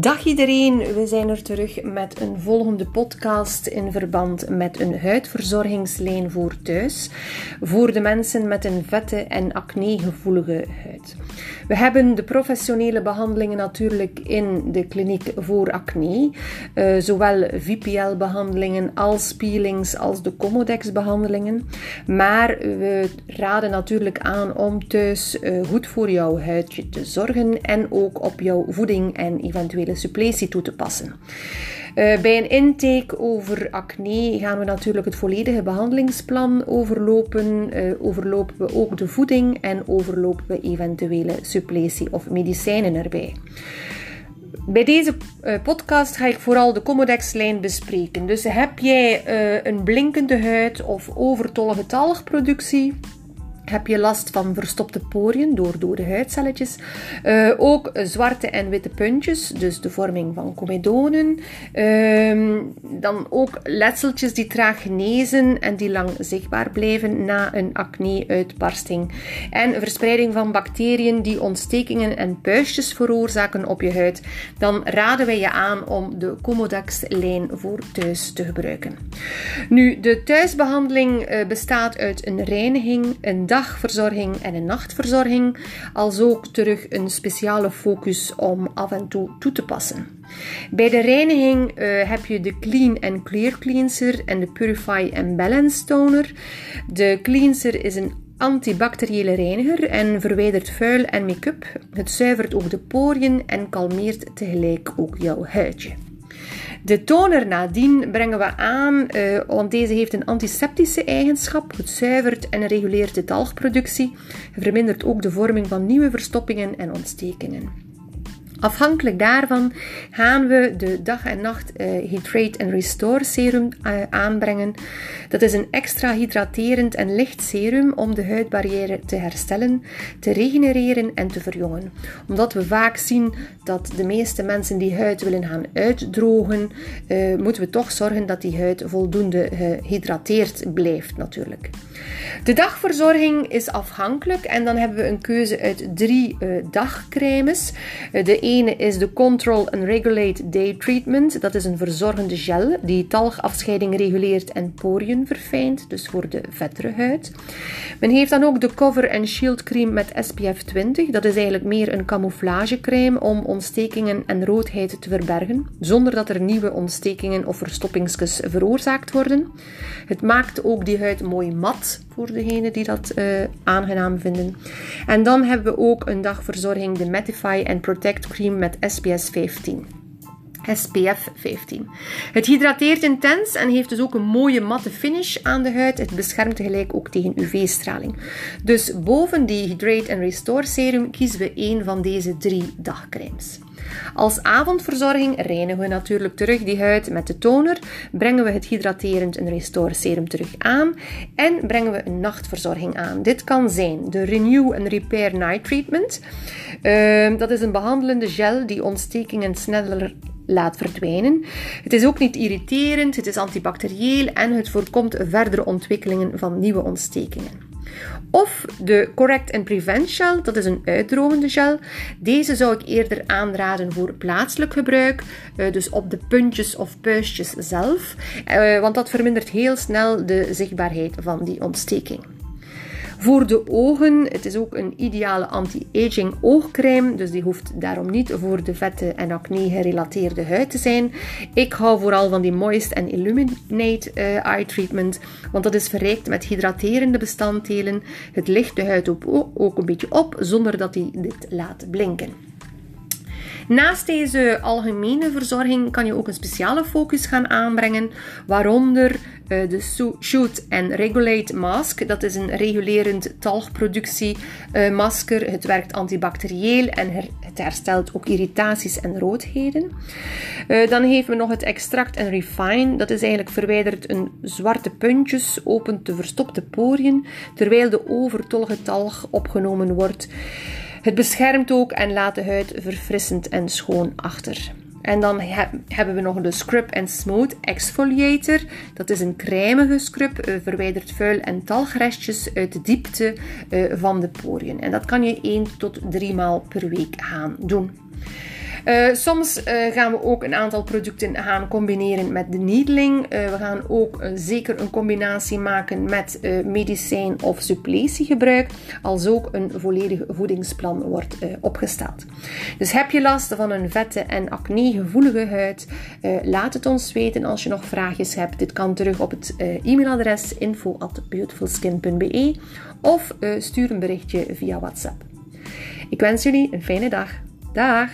Dag iedereen, we zijn er terug met een volgende podcast in verband met een huidverzorgingslijn voor thuis. Voor de mensen met een vette en acne-gevoelige huid. We hebben de professionele behandelingen natuurlijk in de kliniek voor acne. Uh, zowel VPL-behandelingen als peelings als de Comodex-behandelingen. Maar we raden natuurlijk aan om thuis uh, goed voor jouw huidje te zorgen en ook op jouw voeding en eventueel suppletie toe te passen. Uh, bij een intake over acne gaan we natuurlijk het volledige behandelingsplan overlopen. Uh, overlopen we ook de voeding en overlopen we eventuele suppletie of medicijnen erbij. Bij deze uh, podcast ga ik vooral de Comodex-lijn bespreken. Dus heb jij een blinkende huid of overtollige talgproductie? Heb je last van verstopte poriën door dode huidcelletjes. Uh, ook zwarte en witte puntjes, dus de vorming van comedonen. Uh, dan ook letseltjes die traag genezen en die lang zichtbaar blijven na een acne-uitbarsting. En verspreiding van bacteriën die ontstekingen en puistjes veroorzaken op je huid. Dan raden wij je aan om de Comodax-lijn voor thuis te gebruiken. Nu, de thuisbehandeling uh, bestaat uit een reiniging, een dag dagverzorging en een nachtverzorging, als ook terug een speciale focus om af en toe toe te passen. Bij de reiniging uh, heb je de Clean and Clear Cleanser en de Purify and Balance Toner. De cleanser is een antibacteriële reiniger en verwijdert vuil en make-up. Het zuivert ook de poriën en kalmeert tegelijk ook jouw huidje. De toner nadien brengen we aan, uh, want deze heeft een antiseptische eigenschap. Het zuivert en reguleert de talgproductie. Het vermindert ook de vorming van nieuwe verstoppingen en ontstekingen. Afhankelijk daarvan gaan we de dag en nacht uh, Hydrate and Restore serum uh, aanbrengen. Dat is een extra hydraterend en licht serum om de huidbarrière te herstellen, te regenereren en te verjongen. Omdat we vaak zien dat de meeste mensen die huid willen gaan uitdrogen, uh, moeten we toch zorgen dat die huid voldoende gehydrateerd blijft natuurlijk. De dagverzorging is afhankelijk en dan hebben we een keuze uit drie dagcremes. de ene is de Control and Regulate Day Treatment. Dat is een verzorgende gel die talgafscheiding reguleert en poriën verfijnt, dus voor de vettere huid. Men heeft dan ook de Cover and Shield Cream met SPF 20. Dat is eigenlijk meer een camouflagecreme om ontstekingen en roodheid te verbergen, zonder dat er nieuwe ontstekingen of verstoppingsjes veroorzaakt worden. Het maakt ook die huid mooi mat voor degenen die dat uh, aangenaam vinden. En dan hebben we ook een dagverzorging, de Mattify and Protect Cream met SPS 15. SPF 15. Het hydrateert intens en heeft dus ook een mooie matte finish aan de huid. Het beschermt tegelijk ook tegen UV-straling. Dus boven die Hydrate and Restore serum kiezen we één van deze drie dagcremes. Als avondverzorging reinigen we natuurlijk terug die huid met de toner, brengen we het hydraterend en restore serum terug aan en brengen we een nachtverzorging aan. Dit kan zijn de Renew and Repair Night Treatment. Uh, dat is een behandelende gel die ontstekingen sneller laat verdwijnen. Het is ook niet irriterend, het is antibacterieel en het voorkomt verdere ontwikkelingen van nieuwe ontstekingen. Of de Correct and Prevent Gel, dat is een uitdrogende gel. Deze zou ik eerder aanraden voor plaatselijk gebruik, eh, dus op de puntjes of puistjes zelf, eh, want dat vermindert heel snel de zichtbaarheid van die ontsteking. Voor de ogen, het is ook een ideale anti-aging oogcrème, dus die hoeft daarom niet voor de vette en acne gerelateerde huid te zijn. Ik hou vooral van die Moist and Illuminate uh, Eye Treatment, want dat is verrijkt met hydraterende bestanddelen. Het licht de huid ook een beetje op, zonder dat hij dit laat blinken. Naast deze algemene verzorging kan je ook een speciale focus gaan aanbrengen, waaronder uh, de Shoot and Regulate Mask. Dat is een regulerend talgproductiemasker. Uh, het werkt antibacterieel en het herstelt ook irritaties en roodheden. Uh, dan heeft we nog het Extract and Refine. Dat is eigenlijk verwijderd een zwarte puntjes, opent de verstopte poriën, terwijl de overtollige talg opgenomen wordt. Het beschermt ook en laat de huid verfrissend en schoon achter. En dan hebben we nog de Scrub and Smooth Exfoliator. Dat is een crèmige scrub, uh, verwijdert vuil en talgrestjes uit de diepte uh, van de poriën. En dat kan je 1 tot 3 maal per week gaan doen. Uh, soms uh, gaan we ook een aantal producten gaan combineren met de needling. Uh, we gaan ook zeker een combinatie maken met medicijn of suppletiegebruik, als ook een volledig voedingsplan wordt opgesteld. Dus heb je last van een vette en acne-gevoelige huid? laat het ons weten als je nog vragen hebt. Dit kan terug op het e-mailadres info@beautifulskin.be of stuur een berichtje via WhatsApp. Ik wens jullie een fijne dag. Dag!